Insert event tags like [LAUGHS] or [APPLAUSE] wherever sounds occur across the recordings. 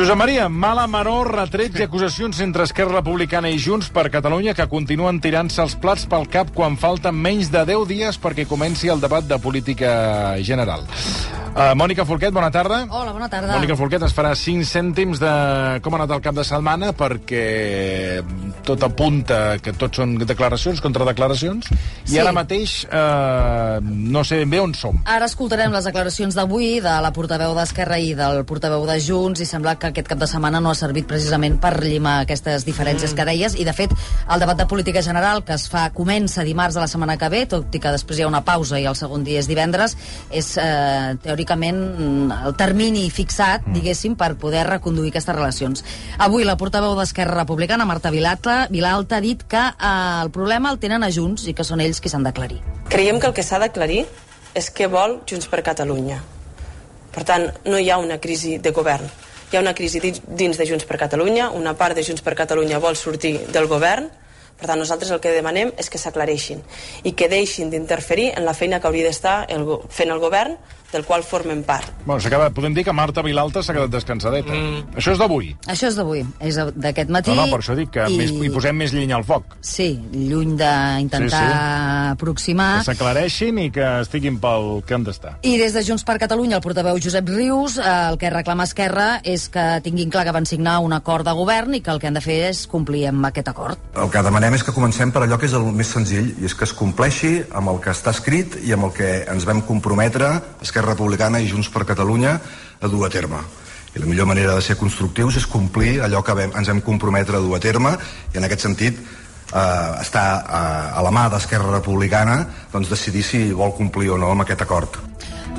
Josep Maria, mala menor, retrets i acusacions entre Esquerra Republicana i Junts per Catalunya que continuen tirant-se els plats pel cap quan falten menys de 10 dies perquè comenci el debat de política general. Uh, Mònica Folquet, bona tarda. Hola, bona tarda. Mònica Folquet es farà 5 cèntims de com ha anat el cap de setmana perquè tot apunta que tot són declaracions contra declaracions i Sí. ara mateix uh, no sé ben bé on som. Ara escoltarem les declaracions d'avui de la portaveu d'Esquerra i del portaveu de Junts i sembla que aquest cap de setmana no ha servit precisament per llimar aquestes diferències mm. que deies i de fet el debat de política general que es fa comença dimarts de la setmana que ve tot i que després hi ha una pausa i el segon dia és divendres és eh, teòricament mm, el termini fixat, diguéssim, per poder reconduir aquestes relacions. Avui la portaveu d'Esquerra Republicana, Marta Vilalta, Vilalta ha dit que eh, el problema el tenen a Junts i que són ells qui s'han d'aclarir. Creiem que el que s'ha d'aclarir és què vol Junts per Catalunya. Per tant, no hi ha una crisi de govern. Hi ha una crisi dins- de Junts per Catalunya, una part de Junts per Catalunya vol sortir del govern, per tant, nosaltres el que demanem és que s'aclareixin i que deixin d'interferir en la feina que hauria d'estar fent el govern del qual formen part. Bueno, s'acaba, podem dir que Marta Vilalta s'ha quedat descansadeta. Mm. Això és d'avui. Això és d'avui, és d'aquest matí. No, no, per això dic que I... més, hi posem més llenya al foc. Sí, lluny d'intentar Sí, sí, aproximar. Que s'aclareixin i que estiguin pel que han d'estar. I des de Junts per Catalunya, el portaveu Josep Rius, eh, el que reclama Esquerra és que tinguin clar que van signar un acord de govern i que el que han de fer és complir amb aquest acord. El que demanem és que comencem per allò que és el més senzill, i és que es compleixi amb el que està escrit i amb el que ens vam comprometre, Esquerra Republicana i Junts per Catalunya, a dur a terme. I la millor manera de ser constructius és complir allò que vam, ens vam comprometre a dur a terme, i en aquest sentit eh, està eh, a la mà d'Esquerra Republicana doncs, decidir si vol complir o no amb aquest acord.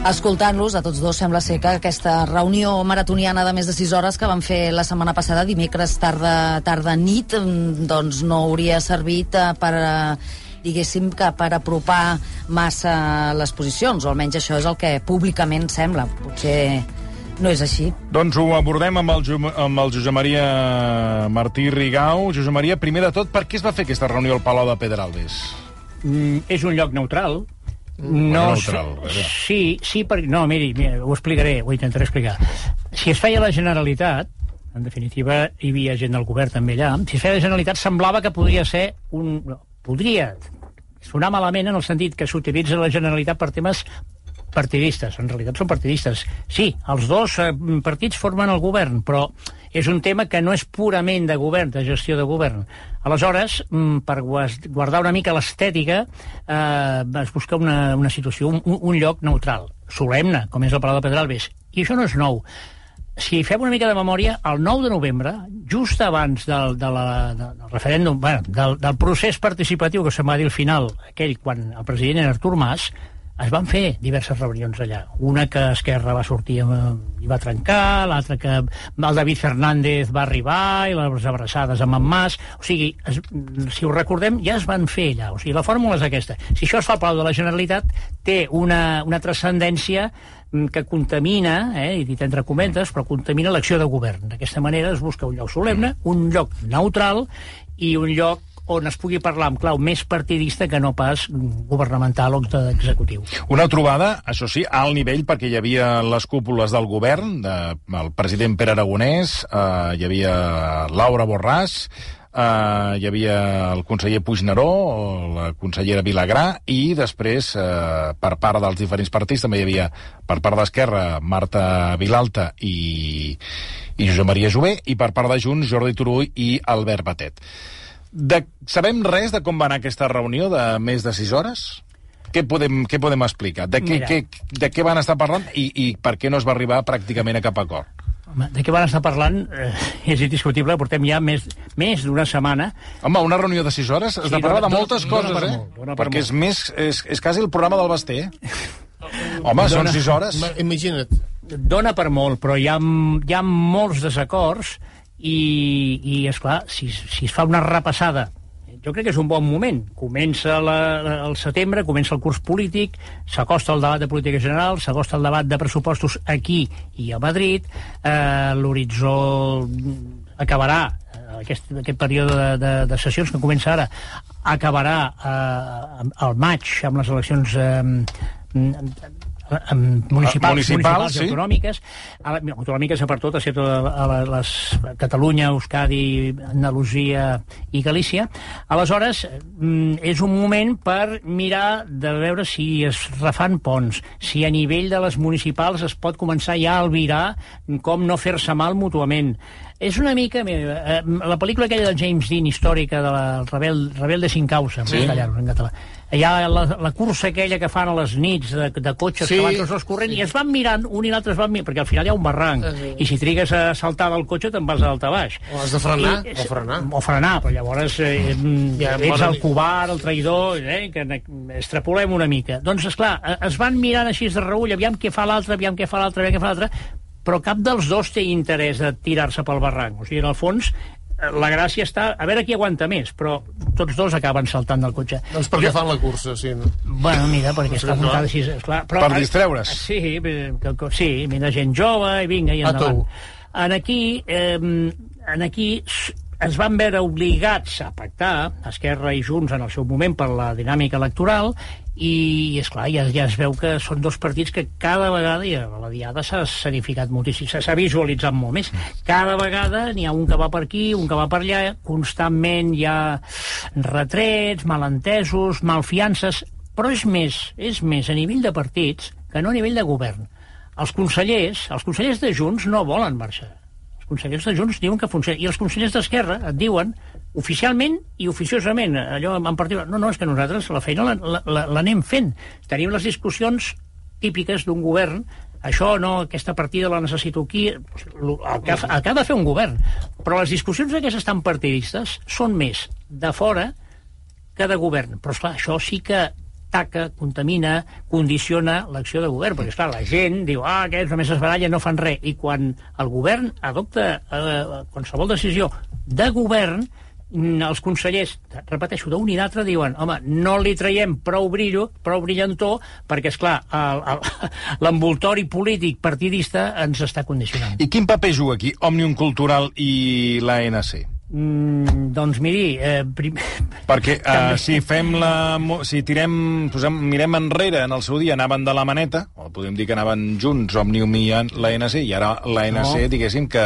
Escoltant-los, a tots dos sembla ser que aquesta reunió maratoniana de més de 6 hores que van fer la setmana passada, dimecres tarda, tarda nit, mm, doncs no hauria servit eh, per eh, diguéssim que per apropar massa les posicions, o almenys això és el que públicament sembla. Potser no és així. Doncs ho abordem amb el, amb el Josep Maria Martí Rigau. Josep Maria, primer de tot, per què es va fer aquesta reunió al Palau de Pedralbes? Mm, és un lloc neutral. Bueno, sé- neutral, veure. Sí, sí, perquè... No, miri, mira, ho explicaré, ho intentaré explicar. Si es feia la Generalitat, en definitiva, hi havia gent del govern també allà, si es feia la Generalitat semblava que podria ser un... Podria sonar malament en el sentit que s'utilitza la Generalitat per temes partidistes, en realitat són partidistes. Sí, els dos eh, partits formen el govern, però és un tema que no és purament de govern, de gestió de govern. Aleshores, mm, per guardar una mica l'estètica, eh, es busca una, una situació, un un lloc neutral, solemne, com és el Palau de Pedralbes. I això no és nou. Si fem una mica de memòria, el 9 de novembre, just abans del, de la, de, del referèndum, bueno, del, del procés participatiu que se'n va dir al final, aquell quan el president era Artur Mas, es van fer diverses reunions allà. Una que Esquerra va sortir amb, i va trencar, l'altra que el David Fernández va arribar i les abraçades amb en Mas. O sigui, es, si ho recordem, ja es van fer allà. O sigui, la fórmula és aquesta. Si això es fa al Palau de la Generalitat, té una, una transcendència que contamina, eh, dit entre comentes, però contamina l'acció de govern. D'aquesta manera es busca un lloc solemne, un lloc neutral i un lloc on es pugui parlar amb clau més partidista que no pas governamental o executiu. Una trobada, això sí, a alt nivell, perquè hi havia les cúpules del govern, de, el president Pere Aragonès, eh, hi havia Laura Borràs, eh, hi havia el conseller Puigneró, la consellera Vilagrà, i després, eh, per part dels diferents partits, també hi havia, per part d'Esquerra, Marta Vilalta i, i Josep Maria Jové, i per part de Junts, Jordi Turull i Albert Batet. De, sabem res de com va anar aquesta reunió de més de 6 hores? Què podem, què podem explicar? De què, Mira. què, de què van estar parlant i, i per què no es va arribar pràcticament a cap acord? Home, de què van estar parlant eh, és indiscutible, portem ja més, més d'una setmana. Home, una reunió de 6 hores has Sí, de parlar dona- de moltes dona coses, per eh? molt, dona per Perquè molt. és més... És, és quasi el programa del Basté? Home, són 6 hores. Ma- Imagina't. Dona per molt, però hi ha, hi ha molts desacords i, i és clar, si, si es fa una repassada jo crec que és un bon moment. Comença la, el setembre, comença el curs polític, s'acosta el debat de política general, s'acosta el debat de pressupostos aquí i a Madrid, eh, l'horitzó acabarà eh, aquest, aquest període de, de, de sessions que comença ara acabarà eh, al maig amb les eleccions eh, municipals, municipals, municipals, i sí. autonòmiques, a autonòmiques a, tot a, a les Catalunya, Euskadi, Andalusia i Galícia. Aleshores, mm, és un moment per mirar de veure si es refan ponts, si a nivell de les municipals es pot començar ja a albirar com no fer-se mal mútuament. És una mica... Eh, la pel·lícula aquella de James Dean, històrica, de la Rebel, Rebel de Cinc Causa, Sí. sí. en català. Hi ha la, la cursa aquella que fan a les nits de, de cotxes Sí. sí. que van tots els corrents, i es van mirant, un i l'altre es van mirant, perquè al final hi ha un barranc, Sí. i si trigues a saltar del cotxe te'n vas a dalt a baix. O has de frenar, I- o frenar. O frenar, però llavors eh, Ja, ja, ets bona el covard, el traïdor, eh, que extrapolem una mica. Doncs, és clar, es van mirant així de reull, aviam què fa l'altre, aviam què fa l'altre, aviam què fa l'altre, però cap dels dos té interès de tirar-se pel barranc. O sigui, en el fons, eh, la gràcia està a veure qui aguanta més, però tots dos acaben saltant del cotxe. Doncs per què fan la cursa, sí. Bueno, mira, perquè Doncs està clar. muntada així, esclar. Però, Per distreure's. Sí, que, que, sí, mira, gent jove, i vinga, i A endavant. tu. En aquí, eh, en aquí es van veure obligats a pactar, Esquerra i Junts en el seu moment per la dinàmica electoral, i, és clar ja, ja es veu que són dos partits que cada vegada, i a la diada s'ha escenificat moltíssim, s'ha s'ha visualitzat molt més, cada vegada n'hi ha un que va per aquí, un que va per allà, constantment hi ha retrets, malentesos, malfiances, però és més, és més a nivell de partits que no a nivell de govern. Els consellers, els consellers de Junts no volen marxar. Els consellers de Junts diuen que funciona. I els consellers d'Esquerra et diuen, oficialment i oficiosament, allò en particular, no, no, és que nosaltres la feina la- la- la- l'anem fent. Tenim les discussions típiques d'un govern, això no, aquesta partida la necessito aquí, el que, el que ha de fer un govern. Però les discussions aquestes tan partidistes són més de fora que de govern. Però, esclar, això sí que taca, contamina, condiciona l'acció de govern, perquè, esclar, la gent diu, ah, aquests només es barallen, no fan res, i quan el govern adopta eh, qualsevol decisió de govern, els consellers, repeteixo, d'un i d'altre, diuen, home, no li traiem prou brillo, prou brillantor, perquè, és clar [LAUGHS] l'envoltori polític partidista ens està condicionant. I quin paper juga aquí Òmnium Cultural i l'ANC? Mm, doncs miri, eh, prim... Perquè uh, si fem la... Si tirem, posem, mirem enrere, en el seu dia anaven de la maneta, o podem dir que anaven junts, Òmnium i l'ANC, i ara l'ANC, No. diguéssim, que,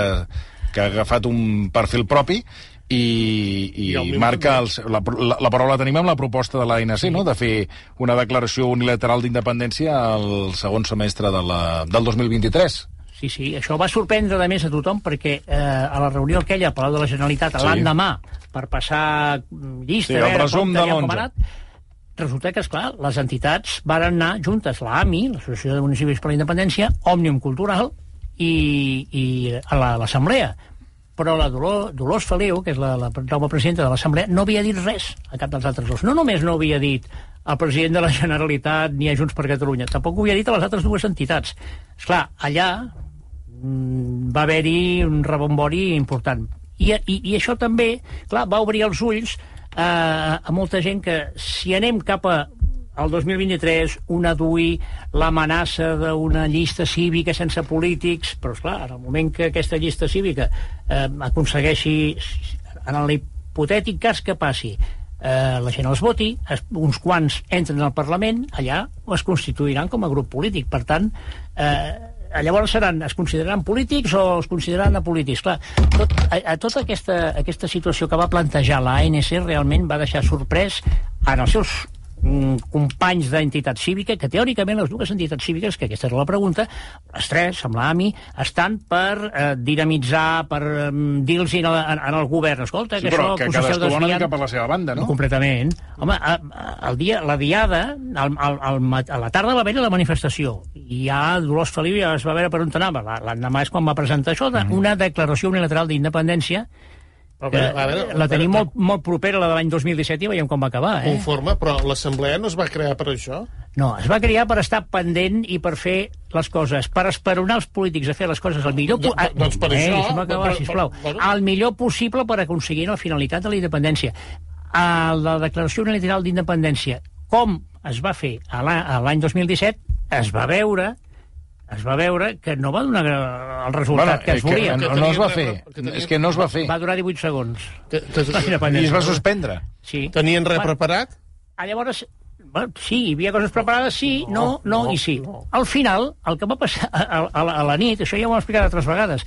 que ha agafat un perfil propi i, i, I marca els, la, la, la paraula la tenim amb la proposta de l'ANC, no?, de fer una declaració unilateral d'independència al segon semestre de la, del 2023. Sí, sí, això va sorprendre de més a tothom perquè eh, a la reunió aquella al Palau de la Generalitat Sí. l'endemà per passar llista, Sí, a el veure resum de teníem com l'11. ha anat, resulta que, és clar les entitats varen anar juntes, l'AMI, l'Associació de Municipis per la Independència, Òmnium Cultural i, i a la- l'Assemblea. Però la Dolor, Dolors Feliu, que és la, la nova presidenta de l'Assemblea, no havia dit res a cap dels altres dos. No només no havia dit al president de la Generalitat ni a Junts per Catalunya, tampoc ho havia dit a les altres dues entitats. És clar, allà mm, va haver-hi un rebombori important. I, i, I això també, clar, va obrir els ulls eh, a molta gent que si anem cap a al 2023 un aduir l'amenaça d'una llista cívica sense polítics, però esclar, en el moment que aquesta llista cívica eh, aconsegueixi, en l'hipotètic cas que passi, eh, la gent els voti, es, uns quants entren al Parlament, allà es constituiran com a grup polític. Per tant, eh, llavors seran, es consideraran polítics o es consideraran apolítics. Clar, tot, a, a tota aquesta, aquesta situació que va plantejar l'ANC realment va deixar sorprès en els seus companys d'entitat cívica, que teòricament les dues entitats cíviques, que aquesta era la pregunta, les tres, amb l'AMI, estan per eh, dinamitzar, per eh, dir-los en, en, el govern, escolta, Sí, que això que cadascú desviant. cap a la seva banda, no? Completament. Home, a, a, el dia, la diada, al, al, al, a la tarda va haver la manifestació, i ja Dolors Feliu ja es va veure per on anava. L'endemà és quan va presentar això, de, Mm. una declaració unilateral d'independència, A que veure, a veure, la tenim molt, molt propera la de l'any 2017 i veiem com va acabar, eh? Conforme, però l'Assemblea no es va crear per això? No, es va crear per estar pendent i per fer les coses, per esperonar els polítics a fer les coses el millor... Do- ah, doncs per eh, això, deixa'm acabar, per- per- sisplau. bueno. El millor possible per aconseguir la finalitat de la independència. A la declaració unilateral d'independència, com es va fer l'any 2017, es va veure es va veure que no va donar el resultat que es eh, volia. no, no es va fer. Que És que no es va fer. Va durar 18 segons. Que, que, La I es va suspendre. Sí. tenien res preparat? Ah, llavors, Bueno, sí, hi havia coses preparades, sí, no, no, no, i sí. no. Al final, el que va passar a, a, a la nit, això ja ho hem explicat altres vegades,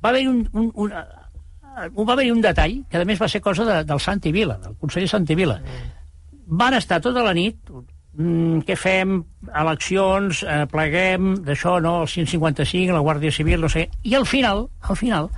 va haver un, un, un, eh, va haver un detall, que a més va ser cosa de, del Santi Vila, del conseller Santi Vila. Van estar tota la nit, mm, què fem, eleccions, eh, pleguem, d'això, no, el 155, la Guàrdia Civil, no sé... I al final, al final,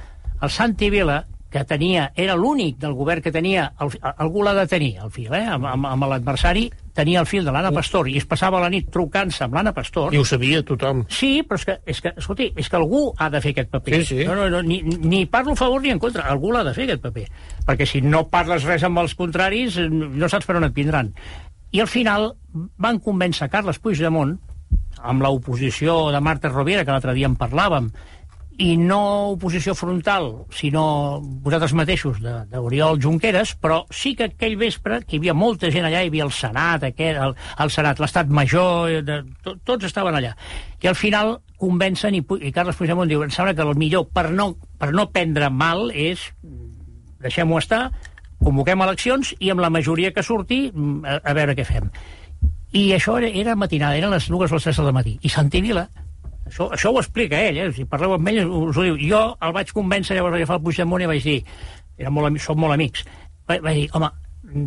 el Santi Vila, que tenia, era l'únic del govern que tenia, el, algú l'ha de tenir, el fil, eh? amb, amb, amb l'adversari, tenia el fil de l'Anna Pastor, i es passava la nit trucant-se amb l'Anna Pastor, I ho sabia tothom. Sí, però és que, és que, escolti, és que algú ha de fer aquest paper. Sí, sí. No, no, no, ni, ni parlo a favor ni en contra, algú l'ha de fer aquest paper. Perquè si no parles res amb els contraris, no saps per on et vindran. I al final van convèncer Carles Puigdemont, amb l'oposició de Marta Rovira, que l'altre dia en parlàvem, i no oposició frontal, sinó vosaltres mateixos, d'Oriol Junqueras, però sí que aquell vespre, que hi havia molta gent allà, hi havia el Senat, aquest, el, el Senat, l'Estat Major, de, to, tots estaven allà. I al final convencen, i, i Carles Puigdemont diu, em sembla que el millor per no, per no prendre mal és deixem-ho estar, convoquem eleccions i amb la majoria que surti mm, a, a veure què fem. I això era, era matinada, eren les dues o les tres del matí. I Santi Vila, això, això ho explica ell, eh? si parleu amb ell us ho diu. Jo el vaig convèncer, llavors vaig agafar el Puigdemont i vaig dir, era molt, som molt amics, vaig, vaig dir, home,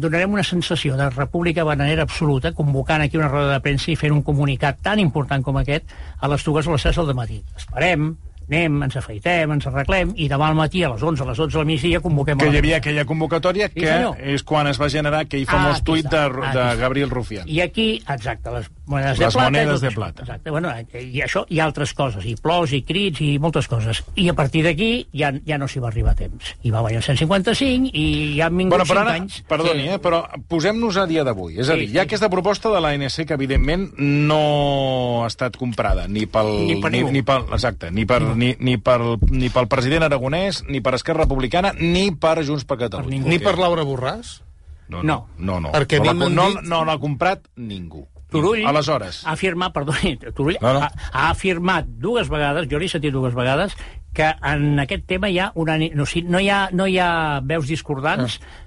donarem una sensació de república bananera absoluta convocant aquí una roda de premsa i fent un comunicat tan important com aquest a les dues o les tres del matí. Esperem, anem, ens afaitem, ens arreglem, i demà al matí a les 11, a les 12 del migdia convoquem... Que hi havia aquella convocatòria Sí, que senyor. és quan es va generar aquell famós aquí tuit de, de. Gabriel Rufián. I aquí, exacte, les monedes Les de plata... i monedes tot de plata. Exacte, bueno, i això i altres coses, i plors, i crits, i moltes coses. I a partir d'aquí ja, ja no s'hi va arribar a temps. I va guanyar el 155 i ja han vingut Bueno, però 5 ara, anys. perdoni, eh, però posem-nos a dia d'avui. És a Sí, dir, hi ha sí. aquesta proposta de l'ANC que, evidentment, no ha estat comprada ni pel... Ni per ni, ni pel exacte, ni, per, ni, ni, pel, ni pel president aragonès, ni per Esquerra Republicana, ni per Junts per Catalunya. ningú. Ni per Laura Borràs? No, No. no. no. Perquè a no, l'ha- no, no l'ha comprat ningú. Turull Aleshores, ha afirmat, perdoni, Turull No, no. Ha, ha afirmat dues vegades, jo l'he sentit dues vegades, que en aquest tema hi ha una, no, o sigui, no, hi ha, no hi ha veus discordants Ah.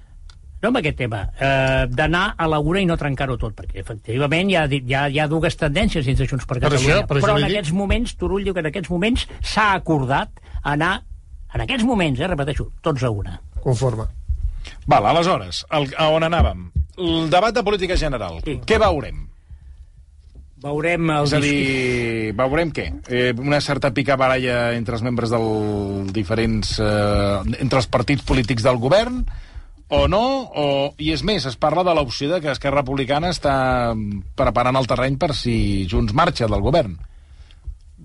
no amb aquest tema, eh, d'anar a la una i no trencar-ho tot, perquè efectivament hi ha, hi ha, hi ha dues tendències dins de Junts per Per Catalunya, això- per això però en aquests moments, Turull diu que en aquests moments s'ha acordat anar, en aquests moments, eh, repeteixo, tots a una. Conforme. val, aleshores, el, a on anàvem? El debat de política general. Sí. Què veurem? Veurem el És a dir, veurem què? Eh, una certa picabaralla entre els membres del diferents... Eh, entre els partits polítics del govern, o no? O, I és més, es parla de l'opció de que Esquerra Republicana està preparant el terreny per si Junts marxa del govern.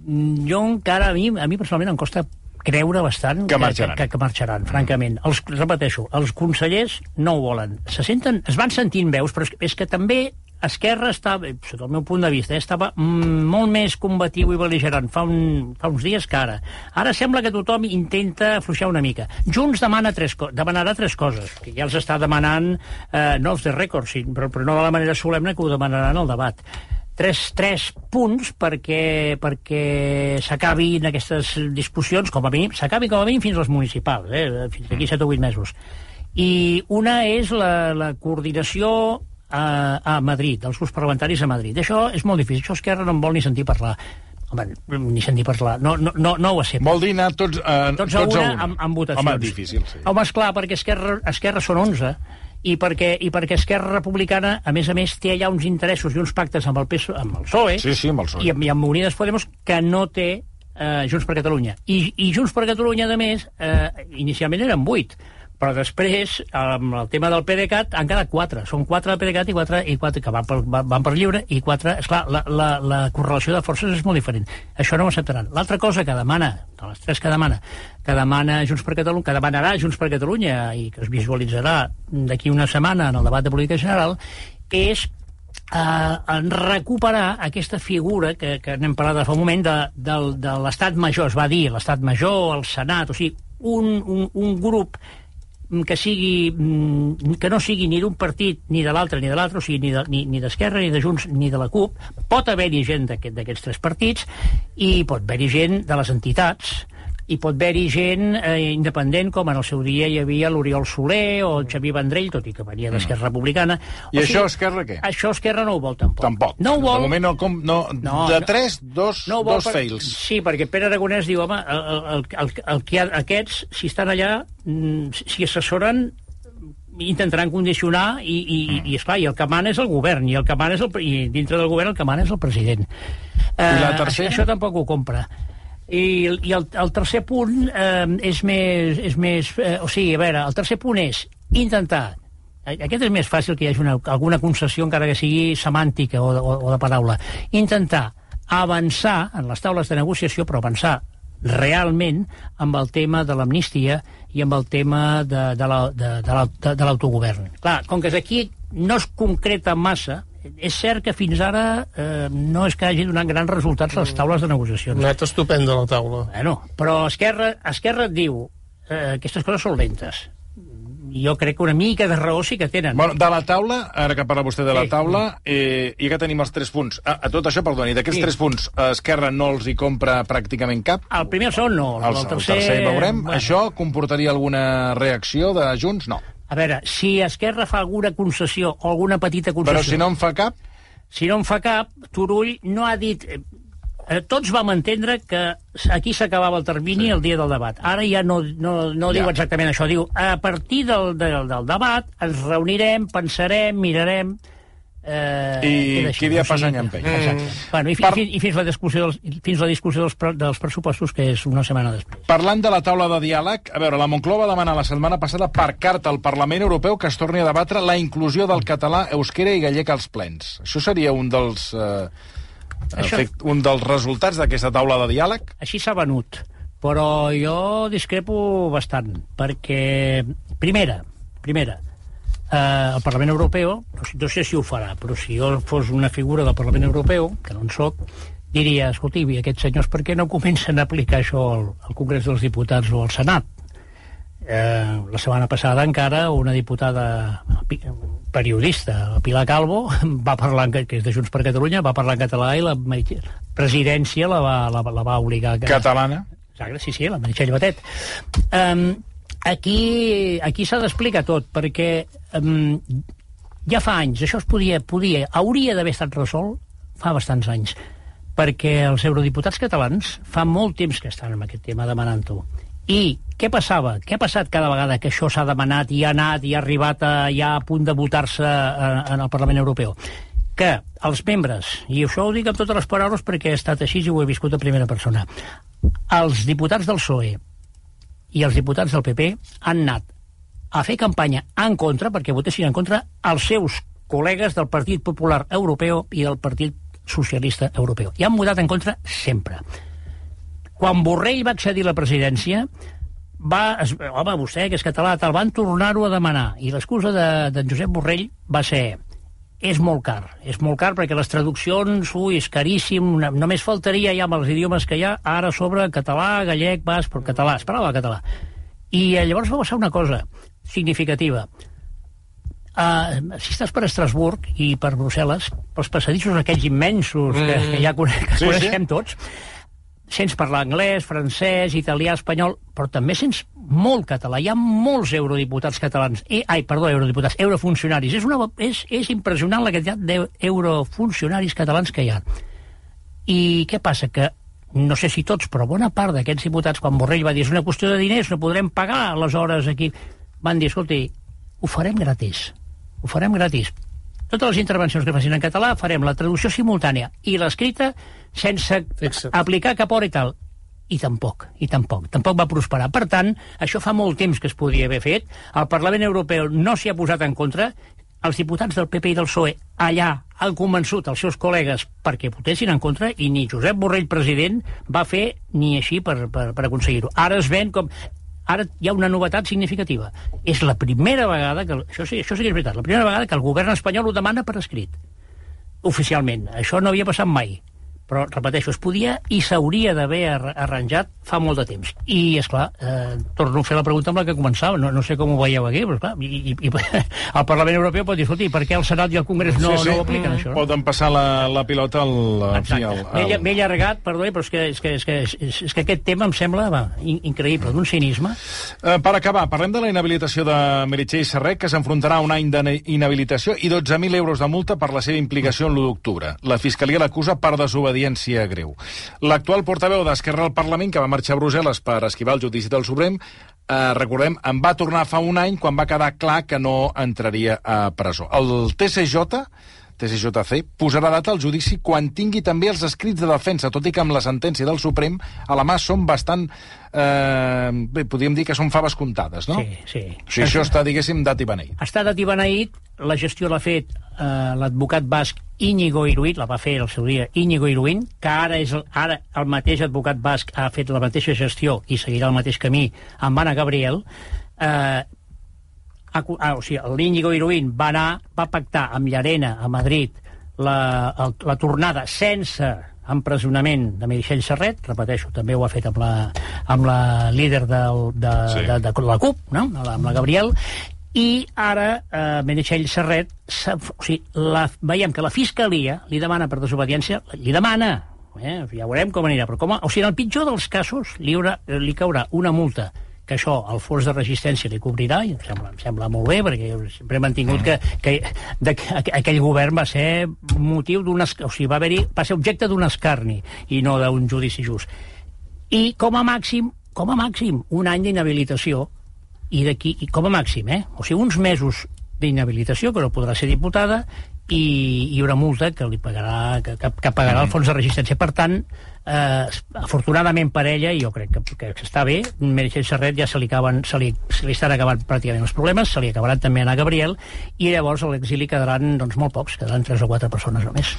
Mm, jo encara, a mi, a mi personalment em costa creure bastant Que marxaran. que, que, que marxaran, francament. Els, repeteixo, els consellers no ho volen. Se senten, es van sentint veus, però és, és que també Esquerra estava, sota el meu punt de vista, eh, estava mm, molt més combatiu i beligerant fa, un, fa uns dies que ara. Ara sembla que tothom intenta afluixar una mica. Junts demana tres demanarà tres coses, que ja els està demanant, eh, no els de rècord, sí, però, però no de la manera solemne que ho demanaran al debat tres, tres punts perquè, perquè s'acabin aquestes discussions, com a mínim, s'acabin com a mínim fins als municipals, eh, fins d'aquí 7 o 8 mesos. I una és la, la coordinació a, a Madrid, dels grups parlamentaris a Madrid. Això és molt difícil, això Esquerra no en vol ni sentir parlar. Home, ni sentir parlar, no, no, no, no ho accepta. Vol dir anar tots, eh, Tots a una, amb, amb votacions. Home, difícil, sí. Home, esclar, perquè Esquerra, Esquerra són 11, i perquè, i perquè Esquerra Republicana, a més a més, té allà uns interessos i uns pactes amb el, PSOE, amb el PSOE, Sí, sí, amb el PSOE. i amb, i amb Unides Podemos, que no té eh, Junts per Catalunya. I, I Junts per Catalunya, a més, eh, inicialment eren 8, però després, amb el tema del PDeCAT, han quedat 4. Són 4 del PDeCAT i 4, i 4 que van per, van per lliure, i 4... Esclar, la, la, la correlació de forces és molt diferent. Això no ho acceptaran. L'altra cosa que demana, de les tres que demana, que demana Junts per Catalunya, que demanarà Junts per Catalunya i que es visualitzarà d'aquí una setmana en el debat de política general, és eh, en recuperar aquesta figura que, que n'hem parlat de fa un moment de, de, de l'estat major, es va dir, l'estat major, el senat, o sigui, un, un, un grup que sigui mm, que no sigui ni d'un partit ni de l'altre ni de l'altre, o sigui, ni de- ni ni d'Esquerra ni de Junts ni de la CUP, pot haver-hi gent d'aquest- d'aquests tres partits i pot haver-hi gent de les entitats hi pot haver-hi gent eh, independent, com en el seu dia hi havia l'Oriol Soler o el Xavier Vendrell, tot i que venia d'Esquerra Republicana. I això Esquerra què? Això Esquerra no ho vol, tampoc. Tampoc. No ho vol. De moment no, com, no, No, de tres, dos, no vol dos fails. Sí, perquè Pere Aragonès diu, home, el, el, el, el, el que ha, aquests, si estan allà, mm, si assessoren, intentaran condicionar i, i, mm. i esclar, i el que mana és el govern i el que mana és el, i dintre del govern el que mana és el president Eh, I la tercera? això, això tampoc ho compra i, i el, el tercer punt eh, és més, és més eh, o sigui, a veure, el tercer punt és intentar aquest és més fàcil que hi hagi una, alguna concessió encara que sigui semàntica o, de- o, o de paraula intentar avançar en les taules de negociació però avançar realment amb el tema de l'amnistia i amb el tema de, de la- de- de la- de- de l'autogovern. Clar, com que aquí no es concreta massa, és cert que fins ara eh, no és que hagi donat grans resultats les taules de negociació. Net estupend de la taula. Bueno, però Esquerra, Esquerra et diu eh, aquestes coses són lentes. Jo crec que una mica de raó sí que tenen. Bueno, de la taula, ara que parla vostè de la Sí. taula, eh, i que tenim els tres punts. A, a tot això, perdoni, d'aquests Sí. tres punts, Esquerra no els hi compra pràcticament cap? El primer segon no, El, el, el tercer veurem. bueno. Això comportaria alguna reacció de Junts? No. A veure, si Esquerra fa alguna concessió o alguna petita concessió... Però si no en fa cap, si no en fa cap, Turull no ha dit... eh, tots vam entendre que aquí s'acabava el termini sí. el dia del debat. Ara ja no, no, no Ja. diu exactament això. Diu, a partir del, del, del debat ens reunirem, pensarem, mirarem... Eh, I qui dia passa any empeny. Exacte. Bueno, i, Per- i, fi- i fins la discussió dels, fins la discussió dels, dels pressupostos, que és una setmana després. Parlant de la taula de diàleg, a veure, la Moncloa va demanar la setmana passada per carta al Parlament Europeu que es torni a debatre la inclusió del català, euskera i gallec als plens. Això seria un dels, eh, Això- efect, un dels resultats d'aquesta taula de diàleg? Així s'ha venut, però jo discrepo bastant, perquè, primera, primera, eh, el Parlament Europeu, no sé, no sé si ho farà, però si jo fos una figura del Parlament Europeu, que no en soc, diria, escolti, i aquests senyors per què no comencen a aplicar això al, al Congrés dels Diputats o al Senat? Eh, la setmana passada encara una diputada periodista, Pilar Calvo, [LAUGHS] va parlar, que és de Junts per Catalunya, va parlar en català i la presidència la va, la, la va obligar a... Catalana. Exacte, sí, sí, la Meritxell Batet. Um, aquí aquí s'ha d'explicar tot, perquè um, ja fa anys, això es podia, podia hauria d'haver estat resolt fa bastants anys, perquè els eurodiputats catalans fa molt temps que estan amb aquest tema demanant-ho. I què passava? Què ha passat cada vegada que això s'ha demanat i ha anat i ha arribat a, ja a punt de votar-se eh, en el Parlament Europeu? Que els membres, i això ho dic amb totes les paraules perquè he estat així i ho he viscut a primera persona, els diputats del PSOE i els diputats del PP han anat a fer campanya en contra, perquè votessin en contra, els seus col·legues del Partit Popular Europeu i del Partit Socialista Europeu. I han votat en contra sempre. Quan Borrell va accedir a la presidència, va, es, home, vostè, que és català, tal, van tornar-ho a demanar. I l'excusa de, de Josep Borrell va ser és molt car, és molt car perquè les traduccions, ui, és caríssim, una, només faltaria ja amb els idiomes que hi ha, ara sobre català, gallec, basc, però català, es parlava català. I llavors va passar una cosa significativa. Uh, si estàs per Estrasburg i per Brussel·les, pels passadissos aquells immensos que, que ja cone que Sí, sí. coneixem tots, sents parlar anglès, francès, italià, espanyol, però també sents molt català. Hi ha molts eurodiputats catalans. Eh, ai, perdó, eurodiputats, eurofuncionaris. És, una, és, és impressionant la quantitat d'eurofuncionaris catalans que hi ha. I què passa? Que no sé si tots, però bona part d'aquests diputats, quan Borrell va dir és una qüestió de diners, no podrem pagar aleshores aquí, van dir, escolti, ho farem gratis. Ho farem gratis. Totes les intervencions que facin en català farem la traducció simultània i l'escrita sense Fixa't. aplicar cap hora i tal. I tampoc, i tampoc. Tampoc va prosperar. Per tant, això fa molt temps que es podia haver fet. El Parlament Europeu no s'hi ha posat en contra. Els diputats del PP i del PSOE allà han convençut els seus col·legues perquè votessin en contra i ni Josep Borrell, president, va fer ni així per, per, per aconseguir-ho. Ara es ven com... Ara hi ha una novetat significativa. És la primera vegada que... Això sí, això sí que és veritat. La primera vegada que el govern espanyol ho demana per escrit oficialment. Això no havia passat mai. Però, repeteixo, es podia i s'hauria d'haver ar- arranjat fa molt de temps. I, és clar, eh, torno a fer la pregunta amb la que començava, no, no sé com ho veieu aquí, però, clar, i, i, i [LAUGHS] el Parlament Europeu pot dir, escolti, per què el Senat i el Congrés no, no ho apliquen, Mm, això? No? Poden passar la, la pilota al... Exacte. al, M'he al... m'he allargat, perdoni, però és que, és que, és que, és, és que aquest tema em sembla va, in, increïble, d'un cinisme. Eh, per acabar, parlem de la inhabilitació de Meritxell Serret, que s'enfrontarà a un any d'inhabilitació i 12.000 euros de multa per la seva implicació en l'1 d'octubre. La Fiscalia l'acusa per desobediència greu. L'actual portaveu d'Esquerra al Parlament, que va marxar a Brussel·les per esquivar el judici del Suprem, eh, recordem, en va tornar fa un any quan va quedar clar que no entraria a presó. El TCJ TCJC posarà data al judici quan tingui també els escrits de defensa, tot i que amb la sentència del Suprem a la mà són bastant... Eh, bé, podríem dir que són faves comptades, no? Sí, sí. O sigui, això està, diguéssim, dat i beneït. Està de beneït, la gestió l'ha fet eh, l'advocat basc Íñigo Iruit, la va fer al seu dia Íñigo Iruin, que ara, és el, ara el mateix advocat basc ha fet la mateixa gestió i seguirà el mateix camí amb Anna Gabriel, eh, ah, o sigui, l'Íñigo Iruin va anar, va pactar amb Llarena a Madrid la, el, la tornada sense empresonament de Meritxell Serret, repeteixo, també ho ha fet amb la, amb la líder del, de, Sí. de, de, de la CUP, no? amb, la, Gabriel, i ara eh, Meritxell Serret, o sigui, la, veiem que la Fiscalia li demana per desobediència, li demana, eh? ja veurem com anirà, però com a, o sigui, en el pitjor dels casos li, haurà, li caurà una multa que això el fons de resistència li cobrirà, i em sembla, em sembla molt bé, perquè jo sempre he mantingut que, que, de, que aqu- aquell govern va ser motiu d'un... O sigui, va, haver va ser objecte d'un escarni i no d'un judici just. I com a màxim, com a màxim, un any d'inhabilitació i d'aquí, com a màxim, eh? O sigui, uns mesos d'inhabilitació, que no podrà ser diputada, i hi haurà multa que li pagarà, que, que, pagarà el fons de resistència. Per tant, eh, afortunadament per ella, i jo crec que, que està bé, Meritxell Serret ja se li, acaben, se, li, se li estan acabant pràcticament els problemes, se li acabaran també a Gabriel, i llavors a l'exili quedaran doncs, molt pocs, quedaran tres o quatre persones només.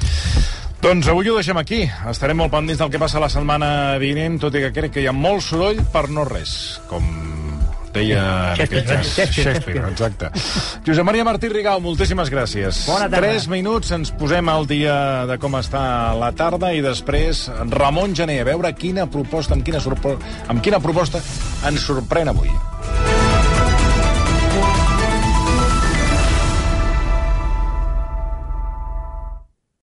Doncs avui ho deixem aquí. Estarem molt pendents del que passa la setmana vinent, tot i que crec que hi ha molt soroll per no res, com deia Shakespeare, exacte. Josep Maria Martí Rigau, moltíssimes gràcies. Bona tarda. Tres minuts, ens posem al dia de com està la tarda i després Ramon Gené, a veure quina proposta, amb quina, amb quina proposta ens sorprèn avui.